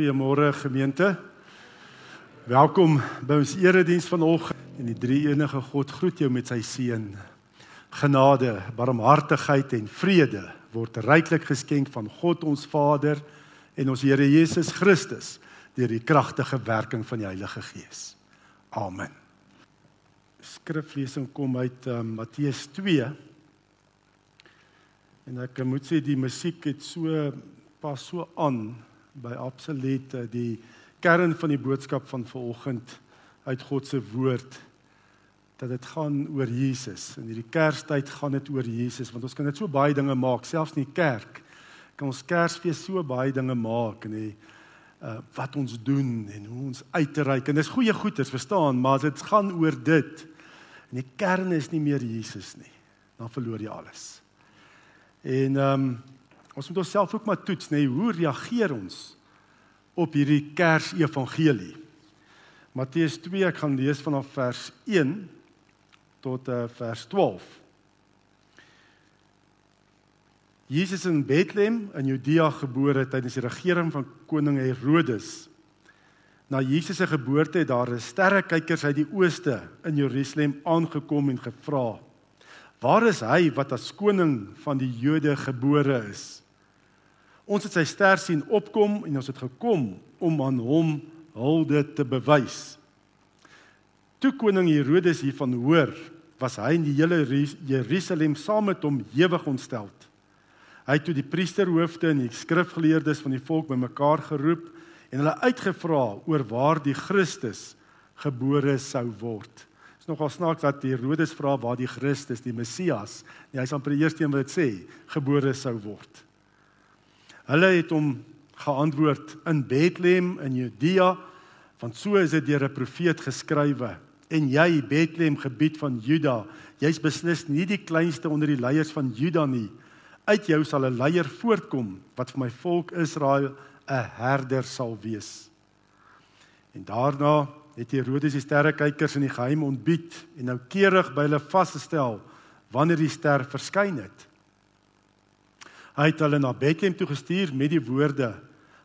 Goeiemôre gemeente. Welkom by ons erediens vanoggend en die drie enige God groet jou met sy seën. Genade, barmhartigheid en vrede word ryklik geskenk van God ons Vader en ons Here Jesus Christus deur die kragtige werking van die Heilige Gees. Amen. Skriflesing kom uit um, Matteus 2. En ek moet sê die musiek het so pas so aan by absoluut die kern van die boodskap van vanoggend uit God se woord dat dit gaan oor Jesus. In hierdie Kerstyd gaan dit oor Jesus want ons kan net so baie dinge maak, selfs in die kerk. Kan ons Kersfees so baie dinge maak en die uh wat ons doen en hoe ons uitreik en dis goeie goeders, verstaan, maar dit gaan oor dit. En die kern is nie meer Jesus nie. Dan verloor jy alles. En ehm um, ons moet onsself ook maar toets, nê, nee, hoe reageer ons op hierdie Kersevangelie? Matteus 2, ek gaan lees vanaf vers 1 tot uh, vers 12. Jesus in Bethlehem in Judea gebore tydens die regering van koning Herodes. Na Jesus se geboorte het daar 'n sterrekykers uit die ooste in Jerusalem aangekom en gevra: "Waar is hy wat as koning van die Jode gebore is?" Ons het sy ster sien opkom en ons het gekom om aan hom hulde te bewys. Toe koning Herodes hiervan hoor, was hy in die hele Jerusalem saam met hom ewig ontstel. Hy het toe die priesterhoofde en die skrifgeleerdes van die volk bymekaar geroep en hulle uitgevra oor waar die Christus gebore sou word. Dit is nogal snaaks dat Herodes vra waar die Christus, die Messias, nie hy is amper die eerste een wat dit sê, gebore sou word. Hulle het hom geantwoord in Bethlehem in Judea, want so is dit deur 'n profeet geskrywe. En jy Bethlehem gebied van Juda, jy's beslis nie die kleinste onder die leiers van Juda nie. Uit jou sal 'n leier voortkom wat vir my volk Israel 'n herder sal wees. En daarna het Herodes die sterrekykers in die geheim ontbied en noukeurig by hulle vasgestel wanneer die ster verskyn het. Hy het hulle na Bethlehem toe gestuur met die woorde: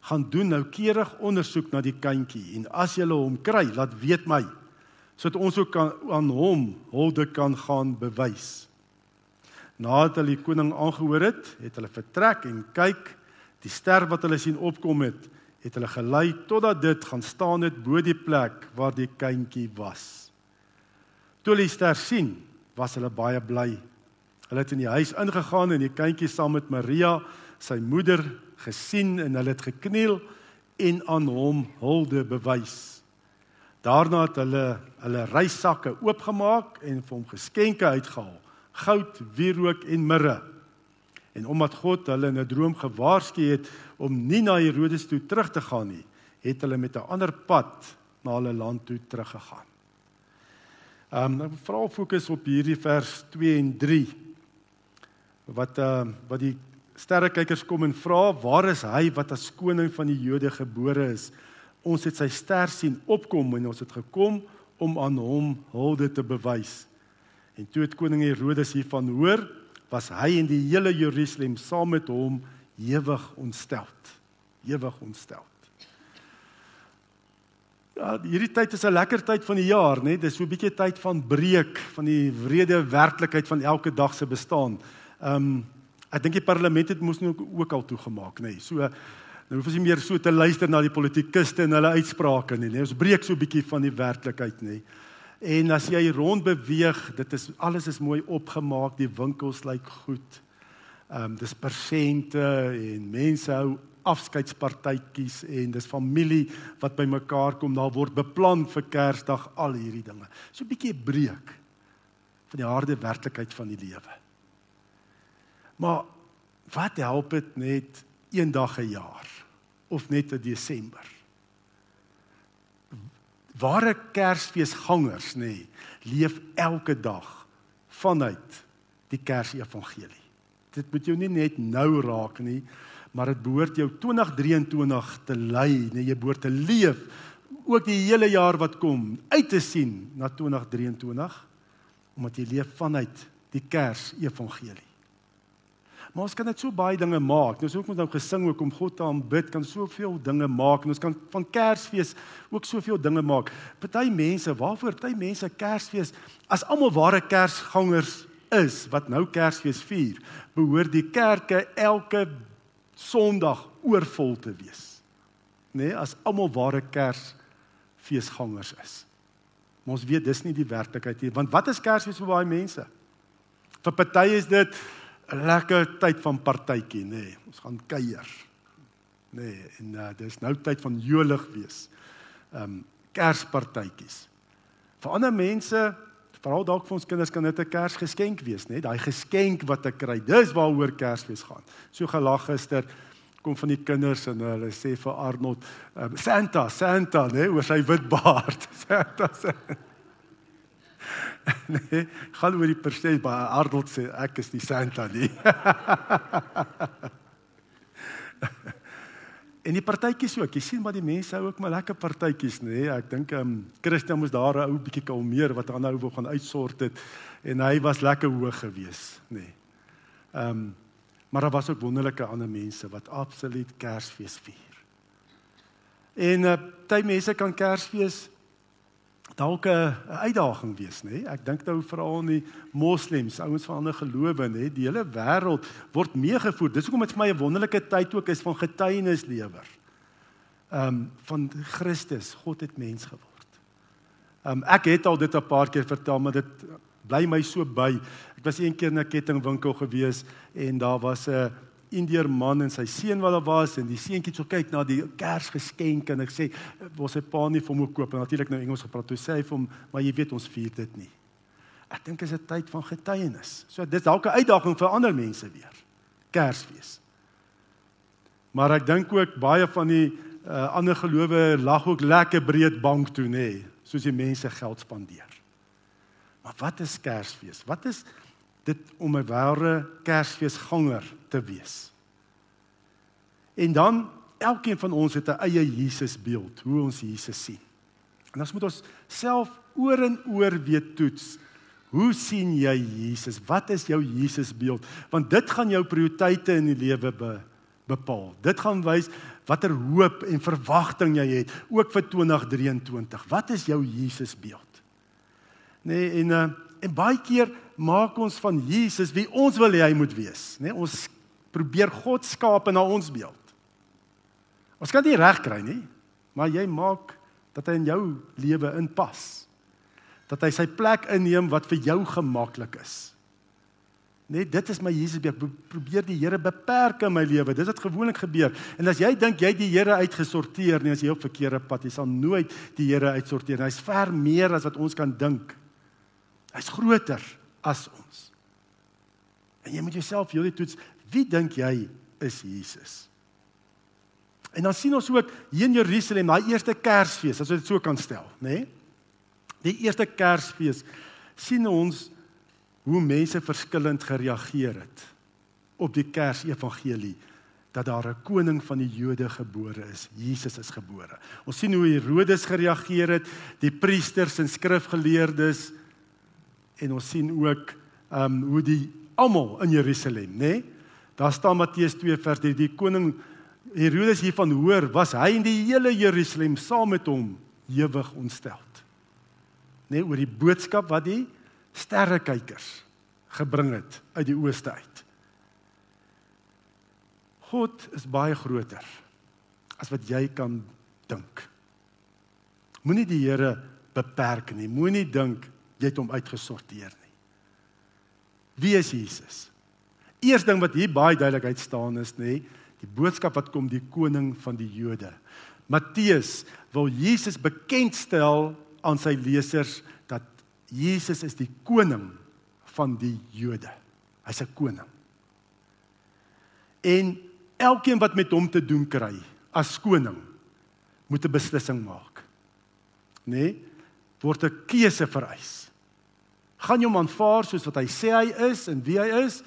"Gaan doen noukeurig ondersoek na die kindjie en as jy hom kry, laat weet my sodat ons ook kan aan hom hulde kan gaan bewys." Nadat hulle die koning aangehoor het, het hulle vertrek en kyk, die ster wat hulle sien opkom het, het hulle gelei totdat dit gaan staan het bo die plek waar die kindjie was. Toe hulle die ster sien, was hulle baie bly. Hulle het in die huis ingegaan en die kindjie saam met Maria, sy moeder, gesien en hulle het gekniel en aan hom hulde bewys. Daarna het hulle hulle reissakke oopgemaak en vir hom geskenke uitgehaal: goud, wierook en mirre. En omdat God hulle in 'n droom gewaarsku het om nie na Herodes toe terug te gaan nie, het hulle met 'n ander pad na hulle land toe teruggegaan. Ehm um, ek vra fokus op hierdie vers 2 en 3 wat uh wat die sterrekykers kom en vra waar is hy wat as koning van die Jode gebore is ons het sy ster sien opkom en ons het gekom om aan hom hulde te bewys en toe het koning Herodes hiervan hoor was hy en die hele Jerusalem saam met hom ewig ontsteld ewig ontsteld Ja, hierdie tyd is 'n lekker tyd van die jaar, né? Dis so 'n bietjie tyd van breek van die wrede werklikheid van elke dag se bestaan. Ehm um, ek dink die parlement het mos nou ook al toegemaak, nê. Nee. So nou hoef ons nie meer so te luister na die politikuste en hulle uitsprake nie, nê. Nee. Ons breek so 'n bietjie van die werklikheid, nê. Nee. En as jy rond beweeg, dit is alles is mooi opgemaak, die winkels lyk goed. Ehm um, dis persente en mense hou afskeidspartytjies en dis familie wat bymekaar kom, daar word beplan vir Kersdag al hierdie dinge. So 'n bietjie breek van die harde werklikheid van die lewe. Maar wat help dit net een dag 'n jaar of net 'n Desember? Ware Kersfeesgangers nê, nee, leef elke dag vanuit die Kersevangelie. Dit moet jou nie net nou raak nie, maar dit behoort jou 2023 te lei, nee, jy behoort te leef ook die hele jaar wat kom uit te sien na 2023 omdat jy leef vanuit die Kersevangelie. Maar ons kan net so baie dinge maak. Ook met nou gesing ook om God te aanbid, kan soveel dinge maak en ons kan van Kersfees ook soveel dinge maak. Party mense, waarvoor party mense Kersfees as almal ware Kersgangers is wat nou Kersfees vier, behoort die kerke elke Sondag oorvol te wees. Nê, nee, as almal ware Kersfeesgangers is. Maar ons weet dis nie die werklikheid nie, want wat is Kersfees vir baie mense? Vir party is dit 'n lekker tyd van partytjie, nê. Nee, ons gaan kuier. Nê, nee, en uh, dis nou tyd van jolig wees. Ehm um, Kerspartytjies. Vir ander mense, veral dalk vir ons kinders kan dit 'n Kersgeskenk wees, nê? Nee, Daai geskenk wat ek kry, dis waaroor Kersfees gaan. So gelag gister kom van die kinders en hulle sê vir Arnold, um, Santa, Santa, nê, nee, oor sy wit baard. Santa. Santa. Nee, gaan oor die persent by Arnold sê ek is die Santa nie. en die partytjies ook. Jy sien maar die mense hou ook maar lekker partytjies, nê. Nee. Ek dink ehm um, Christian moes daar 'n ou bietjie kalmeer wat aan nou wou gaan uitsort het en hy was lekker hoog gewees, nê. Nee. Ehm um, maar daar was ook wonderlike ander mense wat absoluut Kersfees vier. En uh, party mense kan Kersfees dalk 'n uitdaging wees, nê? Ek dink nou veral aan die moslems, ouens van ander gelowe, nê? Die hele wêreld word meegevoer. Dis hoekom dit vir my 'n wonderlike tyd ook is van getuienislewer. Ehm um, van Christus, God het mens geword. Ehm um, ek het al dit 'n paar keer vertel, maar dit bly my so by. Ek was een keer in 'n kettingwinkel gewees en daar was 'n Indiër man en sy seun wat daar was en die seentjie het so kyk na die Kersgeskenk en ek sê was sy pa nie vir hom koop en natuurlik nou Engels gepraat toe sê hy vir hom maar jy weet ons vier dit nie. Ek dink is 'n tyd van getuienis. So dis dalk 'n uitdaging vir ander mense weer. Kersfees. Maar ek dink ook baie van die uh, ander gelowe lag ook lekker breed bank toe nê, soos die mense geld spandeer. Maar wat is Kersfees? Wat is dit om 'n ware Kersfeesganger te wees. En dan elkeen van ons het 'n eie Jesusbeeld, hoe ons Jesus sien. En ons moet ons self oor en oor weer toets. Hoe sien jy Jesus? Wat is jou Jesusbeeld? Want dit gaan jou prioriteite in die lewe be, bepaal. Dit gaan wys watter hoop en verwagting jy het ook vir 2023. Wat is jou Jesusbeeld? Nee, en uh, en baie keer maak ons van Jesus wie ons wil hê hy moet wees, né? Nee, ons probeer God skaap na ons beeld. Ons kan dit reg kry nie, maar jy maak dat hy in jou lewe inpas. Dat hy sy plek inneem wat vir jou gemaklik is. Net dit is my Jesus beeld. Probeer die Here beperk in my lewe. Dis wat gewoonlik gebeur. En as jy dink jy het die Here uitgesorteer, nee, as jy op verkeerde pad, jy sal nooit die Here uitsorteer. Hy's ver meer as wat ons kan dink. Hy's groter as ons. En jy moet jouself hierdie toets, wie dink jy is Jesus? En dan sien ons ook hier in Jerusalem, daai eerste Kersfees, as ons dit so kan stel, nê? Nee? Die eerste Kersfees sien ons hoe mense verskillend gereageer het op die Kersevangelie dat daar 'n koning van die Jode gebore is. Jesus is gebore. Ons sien hoe Herodes gereageer het, die priesters en skrifgeleerdes en ons sien ook ehm um, hoe die almal in Jerusalem, nê? Nee? Daar staan Matteus 2 vers 3, die koning Herodes hiervan hoor, was hy in die hele Jerusalem saam met hom ewig ontsteld. Nê, nee, oor die boodskap wat die sterrekykers gebring het uit die ooste uit. God is baie groter as wat jy kan dink. Moenie die Here beperk nie. Moenie dink jy het hom uitgesorteer nie. Wie is Jesus? Eerste ding wat hier baie duidelik uit staan is nê, die boodskap wat kom die koning van die Jode. Matteus wil Jesus bekendstel aan sy lesers dat Jesus is die koning van die Jode. Hy's 'n koning. En elkeen wat met hom te doen kry as koning moet 'n beslissing maak. Nê? Nee, word 'n keuse vereis. Gaan jy hom aanvaar soos wat hy sê hy is en wie hy is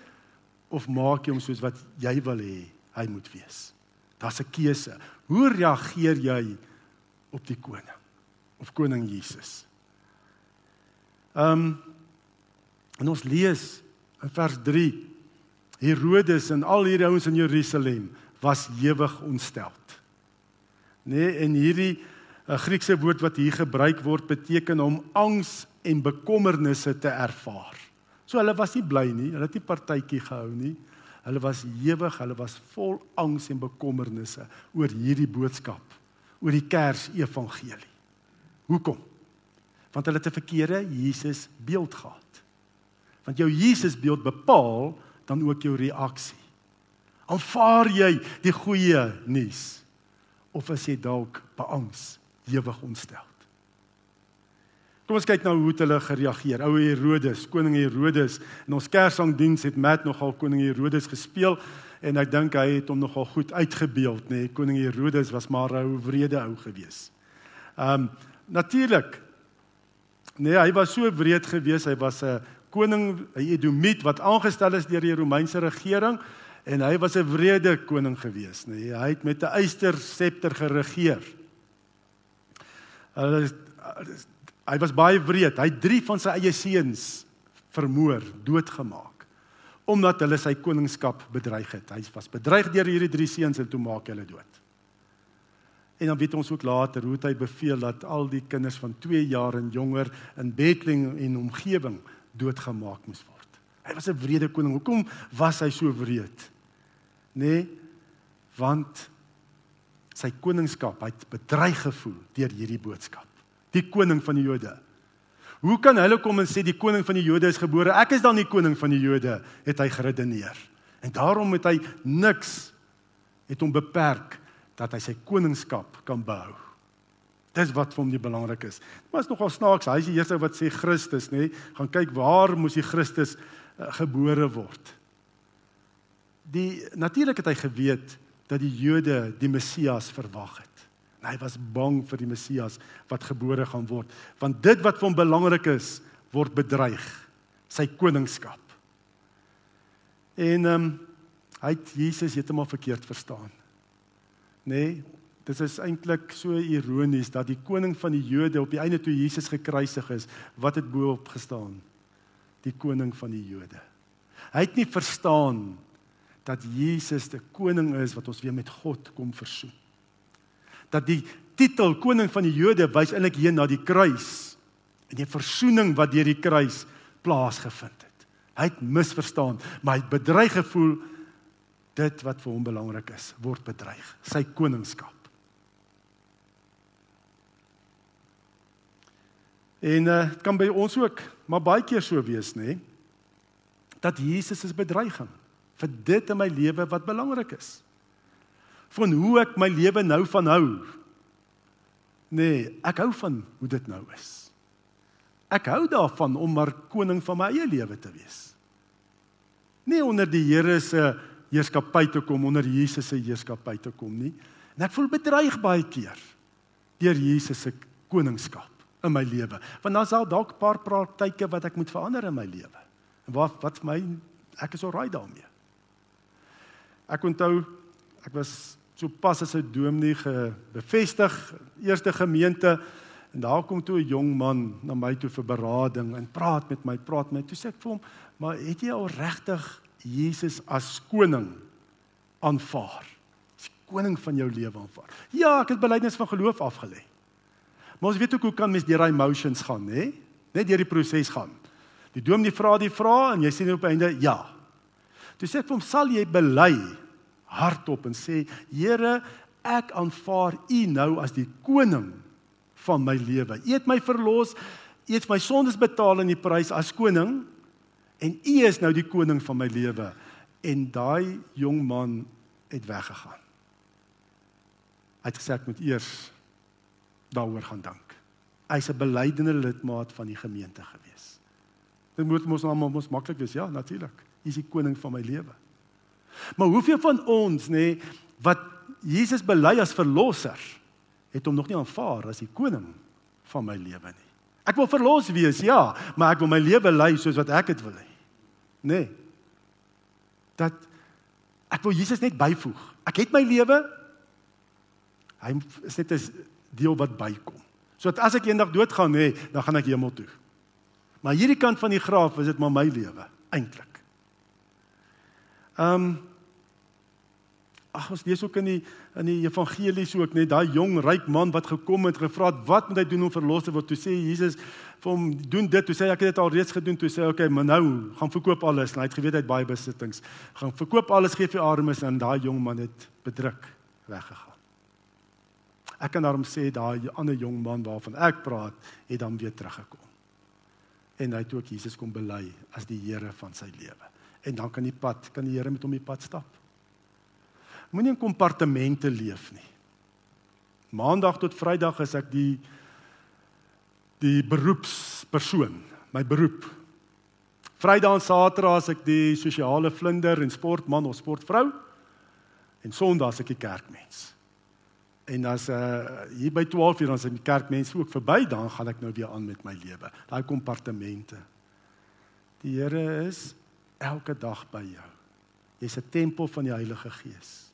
of maak jy hom soos wat jy wil hê hy moet wees? Daar's 'n keuse. Hoe reageer jy op die koning? Of koning Jesus? Ehm um, en ons lees in vers 3 Herodes en al hierdie ouens in Jerusalem was ewig ontsteld. Nee, en hierdie 'n eh, Griekse woord wat hier gebruik word beteken om angs en bekommernisse te ervaar. So hulle was nie bly nie, hulle het nie partytjie gehou nie. Hulle was ewig, hulle was vol angs en bekommernisse oor hierdie boodskap, oor die Kers-evangelie. Hoekom? Want hulle het 'n verkeerde Jesus beeld gehad. Want jou Jesus beeld bepaal dan ook jou reaksie. Aanvaar jy die goeie nuus of is jy dalk beangs, ewig ontstel? Kom ons kyk nou hoe hulle gereageer. Ou Herodes, koning Herodes, in ons Kersangdiens het Matt nogal koning Herodes gespeel en ek dink hy het hom nogal goed uitgebeeld, nê. Nee, koning Herodes was maar 'n wrede ou gewees. Um natuurlik. Nee, hy was so wreed gewees. Hy was 'n koning, 'n Edomiet wat aangestel is deur die Romeinse regering en hy was 'n wrede koning gewees, nê. Nee, hy het met 'n eyster septer geregeer. Hulle Hy was baie wreed. Hy het 3 van sy eie seuns vermoor, doodgemaak omdat hulle sy koningskap bedreig het. Hy was bedreig deur hierdie 3 seuns en toe maak hy hulle dood. En dan weet ons ook later hoe hy beveel dat al die kinders van 2 jaar en jonger in Bethlehem en omgewing doodgemaak moes word. Hy was 'n wrede koning. Hoekom was hy so wreed? Nê? Nee, want sy koningskap het bedreig gevoel deur hierdie boodskap die koning van die Jode. Hoe kan hulle kom en sê die koning van die Jode is gebore? Ek is dan die koning van die Jode, het hy geredeneer. En daarom het hy niks het hom beperk dat hy sy koningskap kan behou. Dis wat vir hom die belangrik is. Maar is nogal snaaks, hy is die eerste wat sê Christus, nê? Gaan kyk waar moes die Christus uh, gebore word. Die natuurlik het hy geweet dat die Jode die Messias verwag het. Hy was bang vir die Messias wat gebore gaan word, want dit wat vir hom belangrik is, word bedreig, sy koningskap. En ehm um, hy het Jesus heeltemal verkeerd verstaan. Nê? Nee, dit is eintlik so ironies dat die koning van die Jode op die einde toe Jesus gekruisig is, wat het bo op gestaan? Die koning van die Jode. Hy het nie verstaan dat Jesus die koning is wat ons weer met God kom versoen dat die titel koning van die Jode wys eintlik hier na die kruis en die versoening wat deur die kruis plaasgevind het. Hy het misverstaan, maar hy het bedreig gevoel dit wat vir hom belangrik is, word bedreig, sy koningskap. En uh kan by ons ook maar baie keer so wees, nê? Dat Jesus is bedreiging vir dit in my lewe wat belangrik is van hoe ek my lewe nou van hou. Nee, ek hou van hoe dit nou is. Ek hou daarvan om maar koning van my eie lewe te wees. Nie onder die Here se heerskappy te kom, onder Jesus se heerskappy te kom nie. En ek voel bedreig baie keer deur Jesus se koningskap in my lewe. Want dan sal dalk 'n paar praktyke wat ek moet verander in my lewe. En wat wat vir my ek is alraai daarmee. Ek onthou ek was so pas as 'n dominee bevestig eerste gemeente en daar kom toe 'n jong man na my toe vir berading en praat met my praat met my. Toe sê ek vir hom maar het jy al regtig Jesus as koning aanvaar? As koning van jou lewe aanvaar? Ja ek het belydenis van geloof afgelê. Maar ons weet ook hoe kan mens deur daai emotions gaan nê net deur die proses gaan. Die dominee vra die vrae en jy sê op einde ja. Toe sê ek vir hom sal jy bely hardop en sê Here, ek aanvaar U nou as die koning van my lewe. U het my verlos, U het my sondes betaal in die prys as koning en U is nou die koning van my lewe. En daai jong man het weggegaan. Hy het gesê ek moet eers daaroor gaan dink. Hy's 'n belydende lidmaat van die gemeente gewees. Dit moet mos nou mos maklik wees, ja, natuurlik. Hy is die koning van my lewe. Maar hoeveel van ons nê wat Jesus bely as verlosser het hom nog nie aanvaar as die koning van my lewe nie. Ek wil verlos wees, ja, maar ek wil my lewe lei soos wat ek dit wil hê. Nê. Dat ek wil Jesus net byvoeg. Ek het my lewe. Hy is net 'n deel wat bykom. So dat as ek eendag doodgaan nê, dan gaan ek hemel toe. Maar hierdie kant van die graf is dit maar my lewe eintlik. Ehm um, Ag ons lees ook in die in die evangelies ook net daai jong ryk man wat gekom het gevra het wat moet hy doen om verlos te word? Toe sê Jesus vir hom doen dit. Toe sê hy ek het dit al reeds gedoen. Toe sê hy okay, maar nou gaan verkoop alles. En hy het geweet hy het baie besittings. Gaan verkoop alles, gee vir armes en daai jong man het bedruk weggegaan. Ek kan daarom sê daai ander jong man waarvan ek praat, het dan weer teruggekom. En hy het ook Jesus kom bely as die Here van sy lewe. En dan kan die pad, kan die Here met hom die pad stap. Moenie in kompartemente leef nie. Maandag tot Vrydag is ek die die beroepspersoon, my beroep. Vrydag en Saterdag is ek die sosiale vlinder en sportman of sportvrou. En Sondag is ek die kerkmens. En as uh hier by 12 uur dan is die kerkmense ook verby, dan gaan ek nou weer aan met my lewe. Daai kompartemente. Die Here is elke dag by jou. Jy's 'n tempel van die Heilige Gees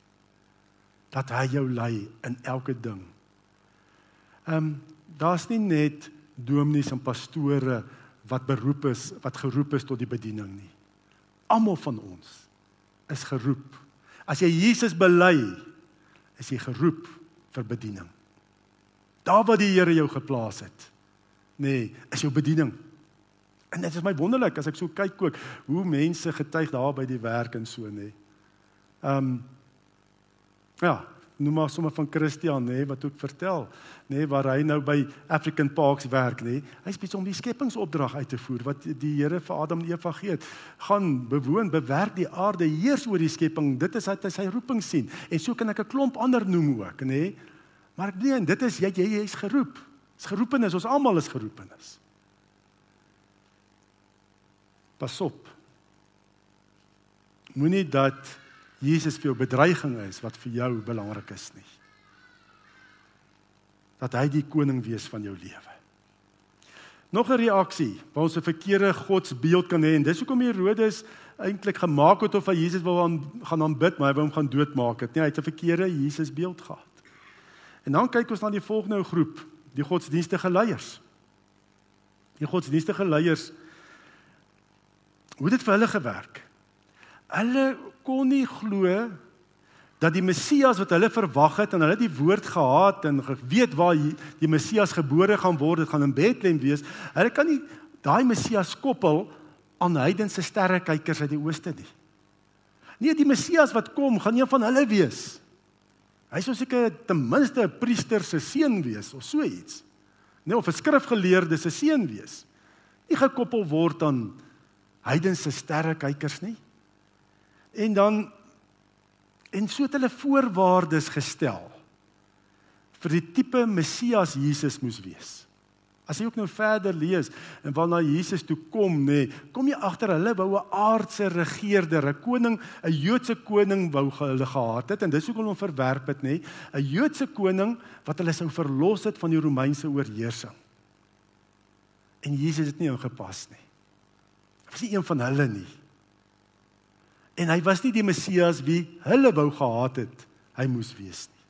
dat hy jou lei in elke ding. Ehm um, daar's nie net dominees en pastore wat beroep is wat geroep is tot die bediening nie. Almal van ons is geroep. As jy Jesus bely, is jy geroep vir bediening. Daar waar die Here jou geplaas het, nê, nee, is jou bediening. En dit is my wonderlik as ek so kyk ook hoe mense getuig daar by die werk en so nê. Nee. Ehm um, Ja, noem maar sommer van Christian nê wat ook vertel nê waar hy nou by African Parks werk nê. Hy's besig om die skepingsopdrag uit te voer wat die Here vir Adam en Eva gee het. Gaan bewoon, bewerk die aarde, heers oor die skepping. Dit is wat hy sy roeping sien. En so kan ek 'n klomp ander noem ook nê. Maar ek meen, dit is jy jy is geroep. Dis geroepenis, ons almal is geroepenis. Pas op. Moenie dat Jesus vir jou bedreiging is wat vir jou belangrik is nie. Dat hy die koning wees van jou lewe. Nog 'n reaksie waar ons 'n verkeerde godsbeeld kan hê en dis hoekom Herodes eintlik gemaak het of hy Jesus wil aan, gaan aanbid, maar hy wou hom gaan doodmaak het. Nee, hy het 'n verkeerde Jesusbeeld gehad. En dan kyk ons na die volgende groep, die godsdienstige leiers. Die godsdienstige leiers hoe dit vir hulle gewerk? Hulle kon nie glo dat die Messias wat hulle verwag het en hulle het die woord gehad en geweet waar die Messias gebore gaan word, dit gaan in Bethlehem wees. Hulle kan nie daai Messias koppel aan heidense sterrekykers uit die ooste nie. Nee, die Messias wat kom, gaan een van hulle wees. Hy sou seker ten minste 'n priester se seun wees of so iets. Nee, of 'n skrifgeleerde se seun wees. Nie gekoppel word aan heidense sterrekykers nie. En dan en so het hulle voorwaardes gestel vir die tipe Messias Jesus moes wees. As jy ook nou verder lees en waarna Jesus toe kom, nê, nee, kom jy agter hulle wou 'n aardse regerder, 'n koning, 'n Joodse koning wou hulle gehad het en dis hoekom hulle verwerp het, nê, 'n Joodse koning wat hulle sou verlos het van die Romeinse oorheersing. En Jesus het nie ingepas nie. Hy was nie een van hulle nie. En hy was nie die Messias wie hulle wou gehad het hy moes wees nie.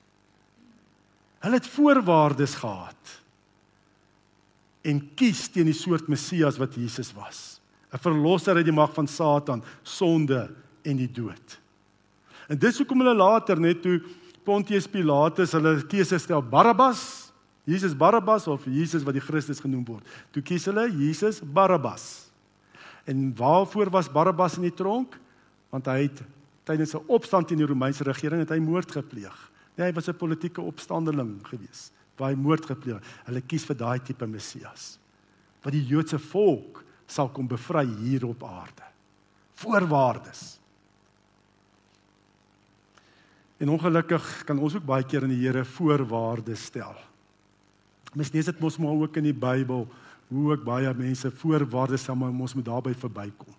Hulle het voorwaardes gehad en kies teen die soort Messias wat Jesus was. 'n Verlosser uit die mag van Satan, sonde en die dood. En dis hoekom hulle later net toe Pontius Pilatus hulle keuse stel Barabbas, Jesus Barabbas of Jesus wat die Christus genoem word. Toe kies hulle Jesus Barabbas. En waarvoor was Barabbas in die tronk? Want hy het tydens 'n opstand teen die Romeinse regering het hy moord gepleeg. Nee, hy was 'n politieke opstandeling gewees waar hy moord gepleeg. Hulle kies vir daai tipe Messias wat die Joodse volk sal kom bevry hier op aarde. Voorwaardes. En ongelukkig kan ons ook baie keer in die Here voorwaardes stel. Mens lees dit mos maar ook in die Bybel hoe ook baie mense voorwaardes stel maar ons moet daarby verbykom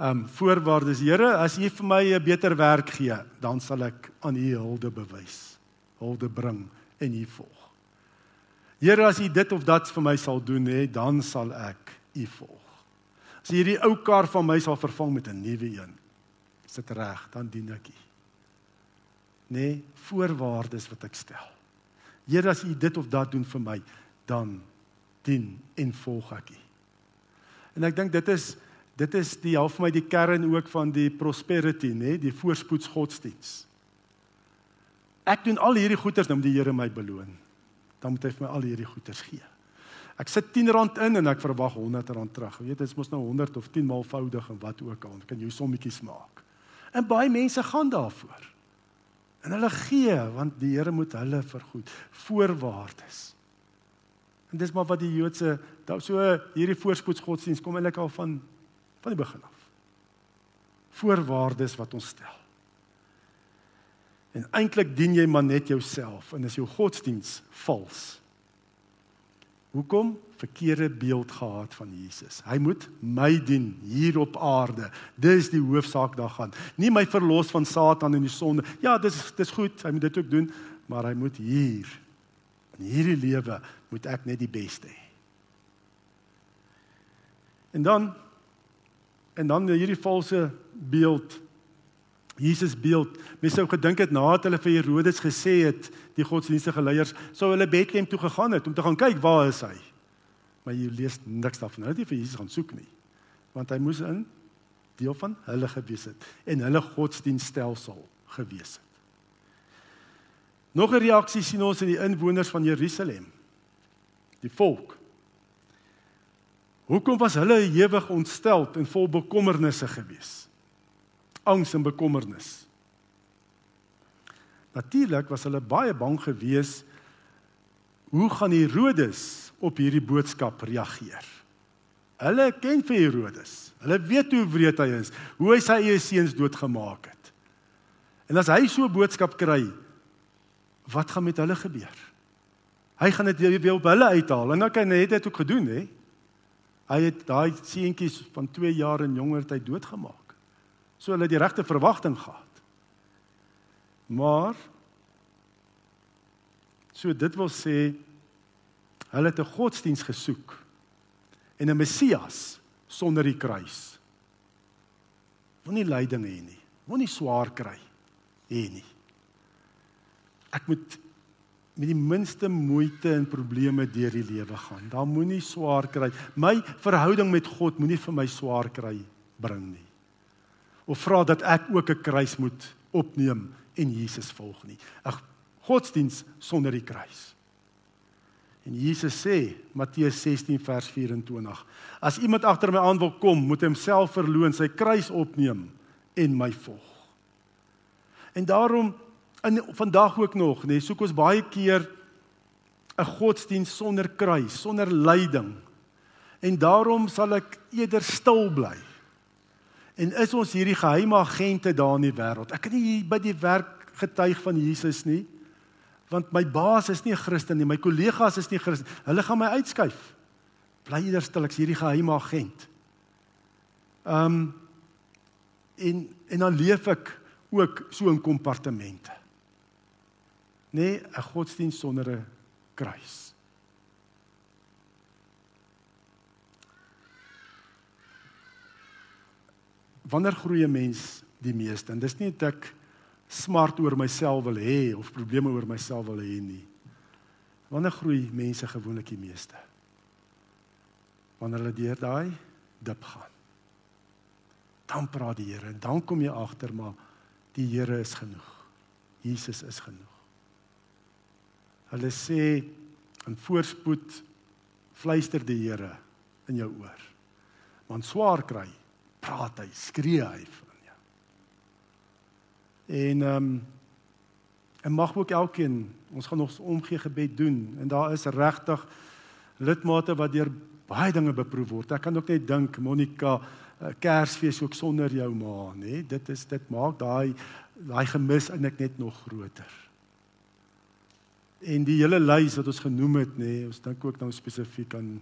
um voorwaardes. Here, as U vir my 'n beter werk gee, dan sal ek aan U hulde bewys, hulde bring en U volg. Here, as U dit of dat vir my sal doen, hè, dan sal ek U volg. As hierdie ou kar van my sal vervang met 'n nuwe een, is dit reg, dan dien ek U. Nee, voorwaardes wat ek stel. Here, as U dit of dat doen vir my, dan dien en volg ek U. En ek dink dit is dit is die half my die kern ook van die prosperity, nê, die voorspoedsgodsdiens. Ek doen al hierdie goeders nou om die Here my beloon. Dan moet hy vir my al hierdie goeders gee. Ek sit 10 rand in en ek verwag 100 rand terug. Weet, dit is mos nou 100 of 10 maalvoudig en wat ook al. Kan jy sommetjies maak. En baie mense gaan daarvoor. En hulle gee want die Here moet hulle vergoed. Voorwaardes. En dis maar wat die Joodse so hierdie voorspoedsgodsdiens kom eintlik al van van die begin af. Voorwaardes wat ons stel. En eintlik dien jy maar net jouself en is jou godsdiens vals. Hoekom? Verkeerde beeld gehad van Jesus. Hy moet my dien hier op aarde. Dis die hoofsaak daarvan. Nie my verlos van Satan en die sonde. Ja, dis dis goed. Hy moet dit ook doen, maar hy moet hier in hierdie lewe moet ek net die beste hê. En dan en dan hierdie valse beeld Jesus beeld. Mense sou gedink het nadat hulle vir Herodes gesê het, die godsdienstige leiers sou hulle Bethlehem toe gegaan het om te gaan kyk waar is hy. Maar jy lees niks daarvan. Hulle het nie vir Jesus gaan soek nie. Want hy moes in deel van hulle gewees het en hulle godsdienstelsel gewees het. Nog 'n reaksie sien ons in die inwoners van Jerusalem. Die volk. Hoekom was hulle ewig ontsteld en vol bekommernisse geweest? angs en bekommernis. Natuurlik was hulle baie bang geweest hoe gaan Herodes op hierdie boodskap reageer. Hulle ken vir Herodes. Hulle weet hoe wreed hy is, hoe hy sy eie seuns doodgemaak het. En as hy so 'n boodskap kry, wat gaan met hulle gebeur? Hy gaan dit weer op hulle uithaal en dan kan hy dit ook gedoen hè. Hy het daai seentjies van 2 jaar en jonger tyd doodgemaak. So hulle het die regte verwagting gehad. Maar so dit wil sê hulle het 'n godsdiens gesoek en 'n Messias sonder die kruis. Moenie lyding hê nie. Moenie swaar kry hê nie. Ek moet met die minste moeite en probleme deur die lewe gaan. Daar moenie swaar kry. My verhouding met God moenie vir my swaar kry bring nie of vra dat ek ook 'n kruis moet opneem en Jesus volg nie. 'n Godsdiens sonder die kruis. En Jesus sê, Matteus 16 vers 24, as iemand agter my aan wil kom, moet hy homself verloën, sy kruis opneem en my volg. En daarom in vandag ook nog, nê, soek ons baie keer 'n godsdiens sonder kruis, sonder lyding. En daarom sal ek eerder stil bly En is ons hierdie geheime agente daar in die wêreld? Ek kan nie by die werk getuig van Jesus nie. Want my baas is nie 'n Christen nie, my kollegas is nie Christen. Hulle gaan my uitskuif. Bly eerder stil, ek's hierdie geheime agent. Um en en dan leef ek ook so in kompartemente. Nee, 'n godsdienst sonder 'n kruis. wanneer groei 'n mens die meeste? En dis nie dat ek smart oor myself wil hê of probleme oor myself wil hê nie. Wanneer groei mense gewoonlik die meeste? Wanneer hulle deur daai dip gaan. Dan praat die Here en dan kom jy agter maar die Here is genoeg. Jesus is genoeg. Hulle sê in voorspoed fluister die Here in jou oor. Want swaar kry praat hy, skree hy van jou. En ehm um, en mag ook elkeen ons gaan nog omgee gebed doen en daar is regtig lidmate wat deur baie dinge beproef word. Ek kan ook net dink Monica eh, Kersfees ook sonder jou ma, nê? Dit is dit maak daai daai gemis eintlik net nog groter. En die hele lys wat ons genoem het, nê, ons dink ook nou spesifiek aan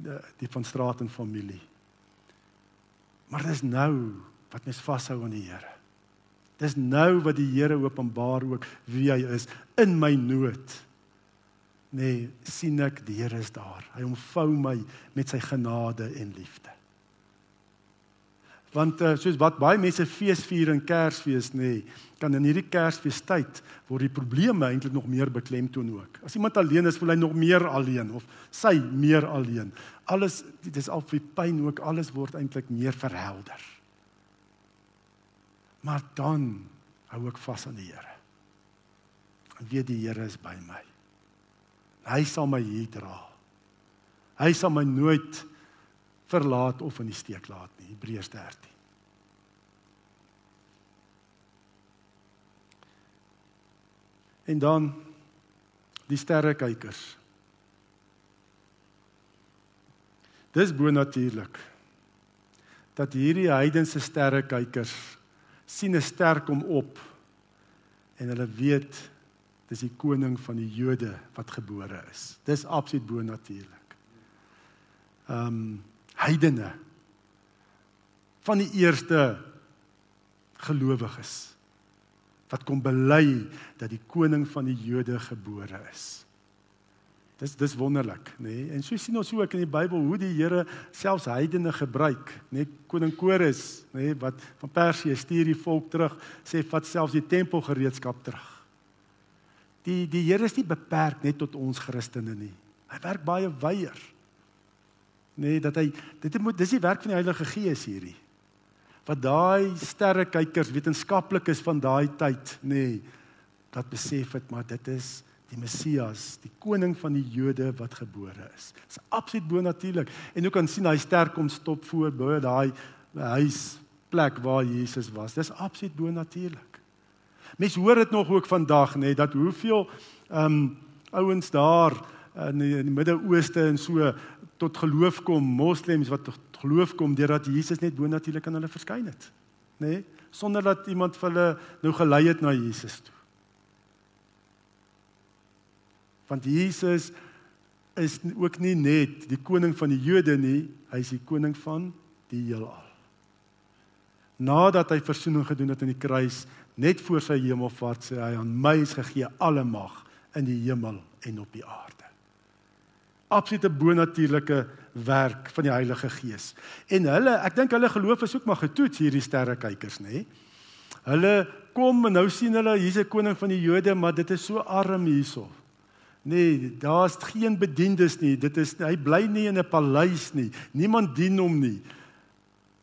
die, die van straat en familie. Maar dis nou wat mens vashou aan die Here. Dis nou wat die Here openbaar ook wie hy is in my nood. Nee, sien ek die Here is daar. Hy omvou my met sy genade en liefde. Want uh, soos wat baie mense feesvier in Kersfees nê, nee, kan in hierdie Kersfeestyd word die probleme eintlik nog meer beklemtoon ook. As iemand alleen is, voel hy nog meer alleen of sy meer alleen. Alles dit is al vir pyn ook, alles word eintlik meer verhelder. Maar dan hou ek vas aan die Here. En weet die Here is by my. Hy sal my hier dra. Hy sal my nooit verlaat of in die steek laat nie. Hebreërs 13. En dan die sterrekykers. Dis bonatuurlik dat hierdie heidense sterrekykers sien 'n ster kom op en hulle weet dis die koning van die Jode wat gebore is. Dis absoluut bonatuurlik. Ehm um, heidene van die eerste gelowiges wat kom bely dat die koning van die Jode gebore is. Dis dis wonderlik, nê? Nee? En so sien ons ook in die Bybel hoe die Here selfs heidene gebruik, nê? Nee? Koning Kores, nê, nee? wat van Persië stuur die volk terug, sê vat selfs die tempelgereedskap terug. Die die Here is nie beperk net tot ons Christene nie. Hy werk baie wyeer nê nee, dat hy dit moet dis die werk van die Heilige Gees hierdie wat daai sterrekykers wetenskaplikes van daai tyd nê nee, dat besef het maar dit is die Messias, die koning van die Jode wat gebore is. Dit is absoluut bonatuurlik. En jy kan sien hy ster kom stop voor by daai huisplek waar Jesus was. Dis absoluut bonatuurlik. Mense hoor dit nog ook vandag nê nee, dat hoeveel ehm um, ouens daar in die, die Midde-Ooste en so tot geloof kom, moslems wat geloof kom deurdat Jesus net bonatuurlik aan hulle verskyn het, nê? Nee? Sonder dat iemand vir hulle nou gelei het na Jesus toe. Want Jesus is ook nie net die koning van die Jode nie, hy is die koning van die heelal. Nadat hy verzoening gedoen het aan die kruis, net voor sy hemelvaart sê hy aan my is gegee alle mag in die hemel en op die aarde absolute bonatuurlike werk van die Heilige Gees. En hulle, ek dink hulle geloof is ook maar getoets hierdie sterrekykers, nê? Hulle kom en nou sien hulle hier's 'n koning van die Jode, maar dit is so arm hierso. Nee, daar's geen bediendes nie. Dit is hy bly nie in 'n paleis nie. Niemand dien hom nie.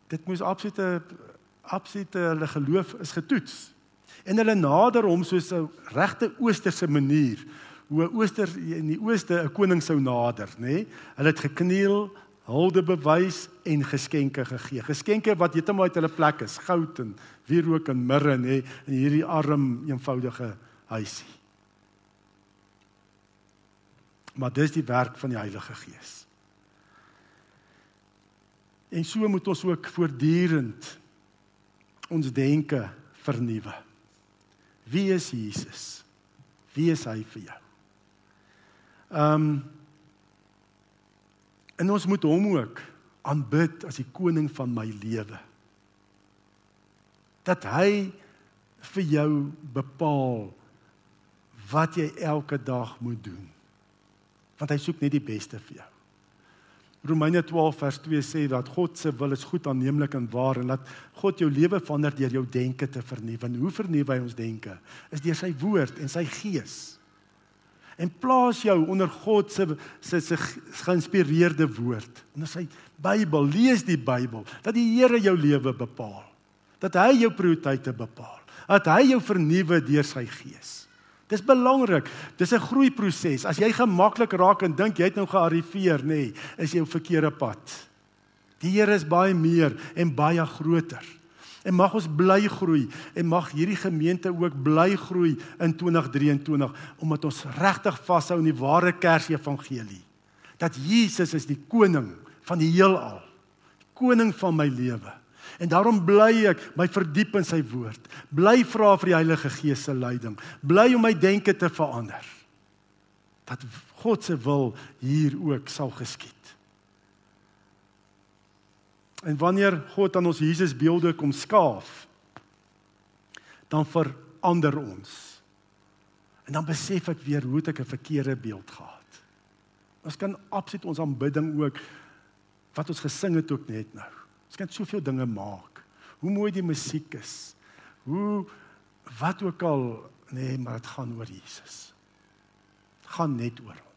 Dit moes absolute absolute hulle geloof is getoets. En hulle nader hom soos 'n regte oosterse manier hoe ooster in die ooste 'n koning sou nader, nê? Nee? Hulle het gekniel, hulde bewys en geskenke gegee. Geskenke wat heeltemal uit hulle plek is, goud en wierook en mirre, nê, nee? in hierdie arm eenvoudige huisie. Maar dis die werk van die Heilige Gees. En so moet ons ook voortdurend ons denke vernuwe. Wie is Jesus? Wie is hy vir jou? Ehm um, en ons moet hom ook aanbid as die koning van my lewe. Dat hy vir jou bepaal wat jy elke dag moet doen. Want hy soek net die beste vir jou. Romeine 12 vers 2 sê dat God se wil is goed aanneemlik en waar en dat God jou lewe verander deur jou denke te vernuwe. En hoe vernuwe hy ons denke? Is deur sy woord en sy gees en plaas jou onder God se se se geïnspireerde woord. As hy Bybel lees die Bybel, dat die Here jou lewe bepaal. Dat hy jou prioriteite bepaal. Dat hy jou vernuwe deur sy gees. Dis belangrik. Dis 'n groeiproses. As jy gemaklik raak en dink jy het nou gearriveer, nê, nee, is jy op verkeerde pad. Die Here is baie meer en baie groter. En mag ons bly groei en mag hierdie gemeente ook bly groei in 2023 omdat ons regtig vashou aan die ware Kersevangelie. Dat Jesus is die koning van die heelal. Koning van my lewe. En daarom bly ek my verdiep in sy woord. Bly vra vir die Heilige Gees se leiding. Bly om my denke te verander. Dat God se wil hier ook sal geskied. En wanneer God aan ons Jesus beelde kom skaaf, dan verander ons. En dan besef ek weer hoe ek 'n verkeerde beeld gehad. Ons kan absoluut ons aanbidding ook wat ons gesing het ook net nou. Ons kan soveel dinge maak. Hoe mooi die musiek is. Hoe wat ook al, nee, maar dit gaan oor Jesus. Dit gaan net oor hom.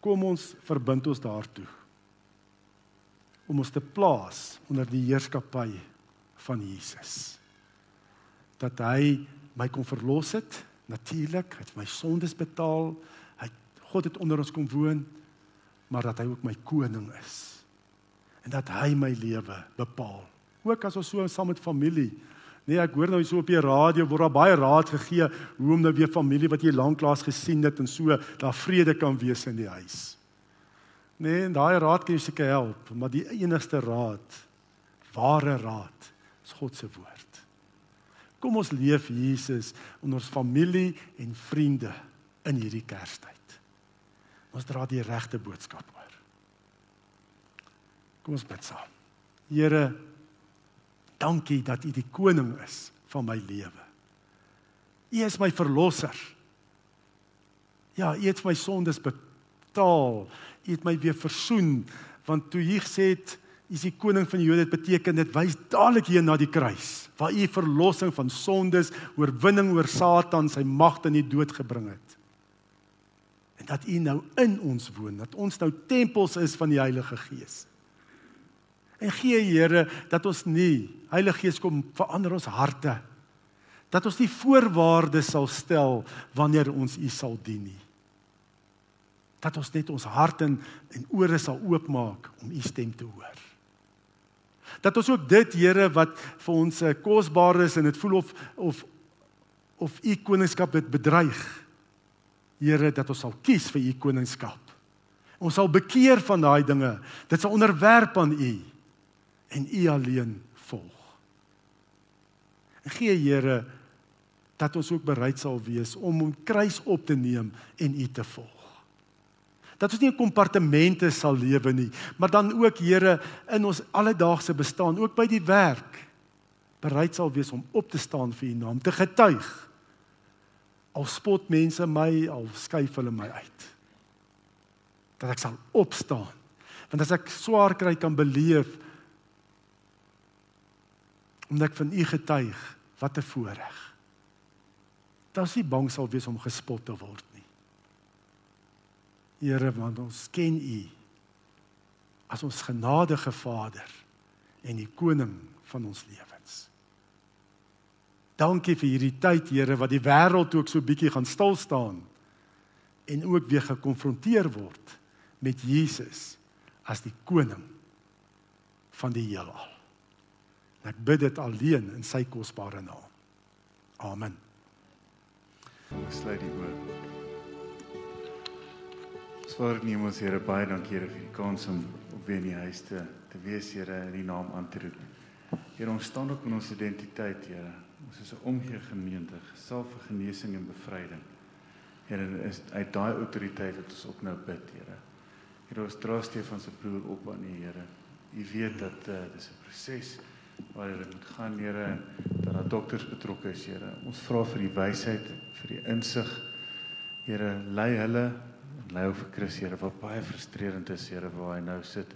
Kom ons verbind ons daartoe om ons te plaas onder die heerskappy van Jesus. Dat hy my kon verlos het, natuurlik, hy het my sondes betaal. Hy God het onder ons kom woon, maar dat hy ook my koning is. En dat hy my lewe bepaal. Ook as ons so saam met familie Nee, ek hoor nou so op die radio word daar baie raad gegee hoe om nou weer familie wat jy lanklaas gesien het en so daar vrede kan wees in die huis. Nee, daai raad kan jou seker help, maar die enigste raad, ware raad, is God se woord. Kom ons leef Jesus in ons familie en vriende in hierdie Kerstyd. Ons dra die regte boodskap oor. Kom ons bid saam. Here, dankie dat U die koning is van my lewe. U is my verlosser. Ja, U het my sondes betaal. U het my weer versoen want toe U gesê het is die koning van die Jode dit beteken dit wys dadelik hier na die kruis waar u verlossing van sondes, oorwinning oor Satan, sy magte in die dood gebring het. En dat u nou in ons woon, dat ons nou tempels is van die Heilige Gees. En gee Here dat ons nie Heilige Gees kom verander ons harte. Dat ons nie voorwaardes sal stel wanneer ons u sal dien nie. Dat ons net ons hart en, en ore sal oopmaak om u stem te hoor dat ons ook dit Here wat vir ons eh, kosbaar is en dit voel of of of u koningskap dit bedreig. Here dat ons sal kies vir u koningskap. Ons sal bekeer van daai dinge. Dit sal onderwerp aan u en u alleen volg. En gee Here dat ons ook bereid sal wees om 'n kruis op te neem en u te volg dat ons nie in kompartemente sal lewe nie, maar dan ook Here in ons alledaagse bestaan, ook by die werk bereid sal wees om op te staan vir U naam, te getuig. Al spot mense my, al skuif hulle my uit. Dat ek sal opstaan. Want as ek swaar kry kan beleef omdat ek van U getuig, wat 'n voorreg. Dat nie bang sal wees om gespot te word Here, want ons ken U as ons genadige Vader en die koning van ons lewens. Dankie vir hierdie tyd, Here, wat die wêreld ook so bietjie gaan stil staan en ook weer gekonfronteer word met Jesus as die koning van die heelal. Ek bid dit alleen in sy kosbare naam. Amen. Sluit die oor. Swaar neem ons Here baie dankie Here vir die kans om op weer in die huis te te wees Here in die naam aan te roep. Here ons staan op in ons identiteit Here. Ons is 'n omgee gemeente, gesalf vir genesing en bevryding. Here is uit daai autoriteit wat ons op nou bid Here. Here ons dra Stefan se broer op aan U Here. U weet dat uh, dis 'n proses waar dit moet gaan Here en dat daar dokters betrokke is Here. Ons vra vir die wysheid, vir die insig. Here lei hulle lei vir Chris Here wat baie frustrerend is Here waar hy nou sit.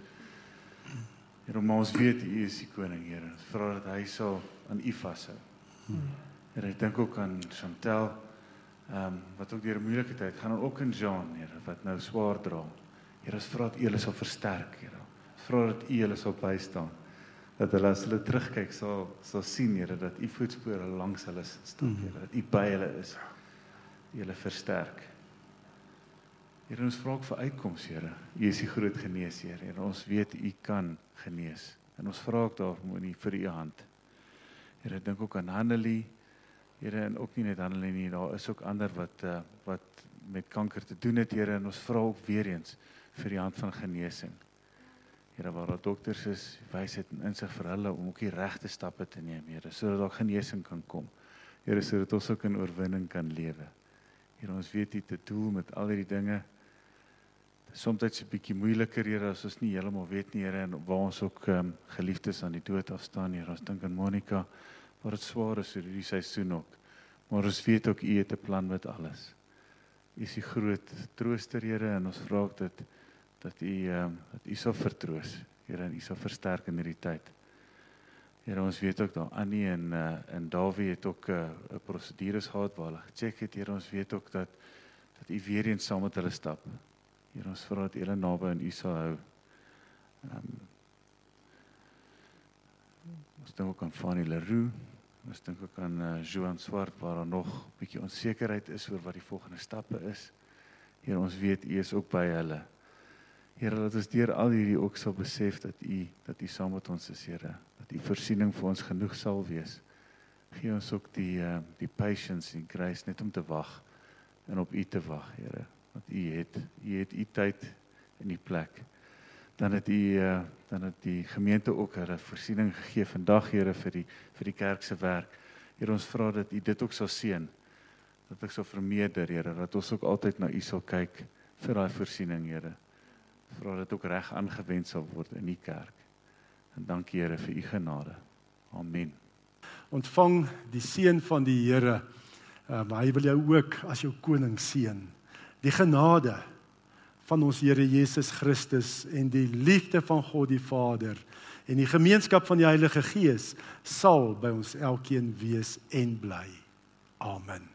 Here maar ons weet U is die koning Here. Ons vra dat hy sal aan U vashou. Here ek dink ook aan Chantel ehm um, wat ook deur 'n moeilike tyd gaan ook in Jean Here wat nou swaar dra. Here ons vra dat U hulle sal versterk Here. Ons vra dat U hulle sal bystaan. Dat hulle as hulle terugkyk sal sal sien Here dat U voetspore langs hulle staan Here. Dat U by hulle is. U hulle versterk. Here ons vra ook vir uitkoms, Here. U is die groot geneesheer en ons weet U kan genees. En ons vra ook daarom in vir U hand. Here, dink ook aan Hanelie. Here en ook nie net Hanelie nie, daar is ook ander wat uh, wat met kanker te doen het, Here, en ons vra ook weer eens vir die hand van genesing. Here, waar daar dokters is, wysheid en insig vir hulle om ook die regte stappe te neem, Here, sodat daar genesing kan kom. Here, sodat ons ook in oorwinning kan lewe. Here, ons weet U te doel met al hierdie dinge soms dit's 'n bietjie moeiliker hier as ons nie heeltemal weet nie Here en waar ons ook um, geliefdes aan die dood afstaan hier. Ons dink aan Monica waar dit swaar is hierdie seisoen ook. Maar ons weet ook U het 'n plan met alles. U is die groot trooster Here en ons vra ook dat dat U ehm dat U sal vertroos. Here, en U sal versterk in hierdie tyd. Here, ons weet ook daar Annie en uh, en Dawie het ook 'n uh, prosedures gehad waar hulle gecheck het. Here, ons weet ook dat dat U weer eens saam met hulle stap. Here, ons vra dat hulle naby aan U sal hou. Ehm um, Ons dink ook aan Fanny Leroux. Ons dink ook aan uh, Joan Swart waar daar nog 'n bietjie onsekerheid is oor wat die volgende stappe is. Here, ons weet U is ook by hulle. Here, laat ons deur al hierdie ook sal besef dat U dat U saam met ons is, Here, dat U voorsiening vir ons genoeg sal wees. Gee ons ook die uh, die patience en grace net om te wag en op U te wag, Here, want U het U het U tyd in die plek dan het u uh, dan het die gemeente ook 'n voorsiening gegee vandag Here vir die vir die kerk se werk. Here ons vra dat u dit ook sal seën. Dat ek sal vermeerder Here dat ons ook altyd na u sal kyk vir daai voorsiening Here. Vra dat ook reg aangewend sal word in u kerk. En dankie Here vir u genade. Amen. Ontvang die seën van die Here. Maar hy wil jou ook as jou koning seën. Die genade van ons Here Jesus Christus en die liefde van God die Vader en die gemeenskap van die Heilige Gees sal by ons elkeen wees en bly. Amen.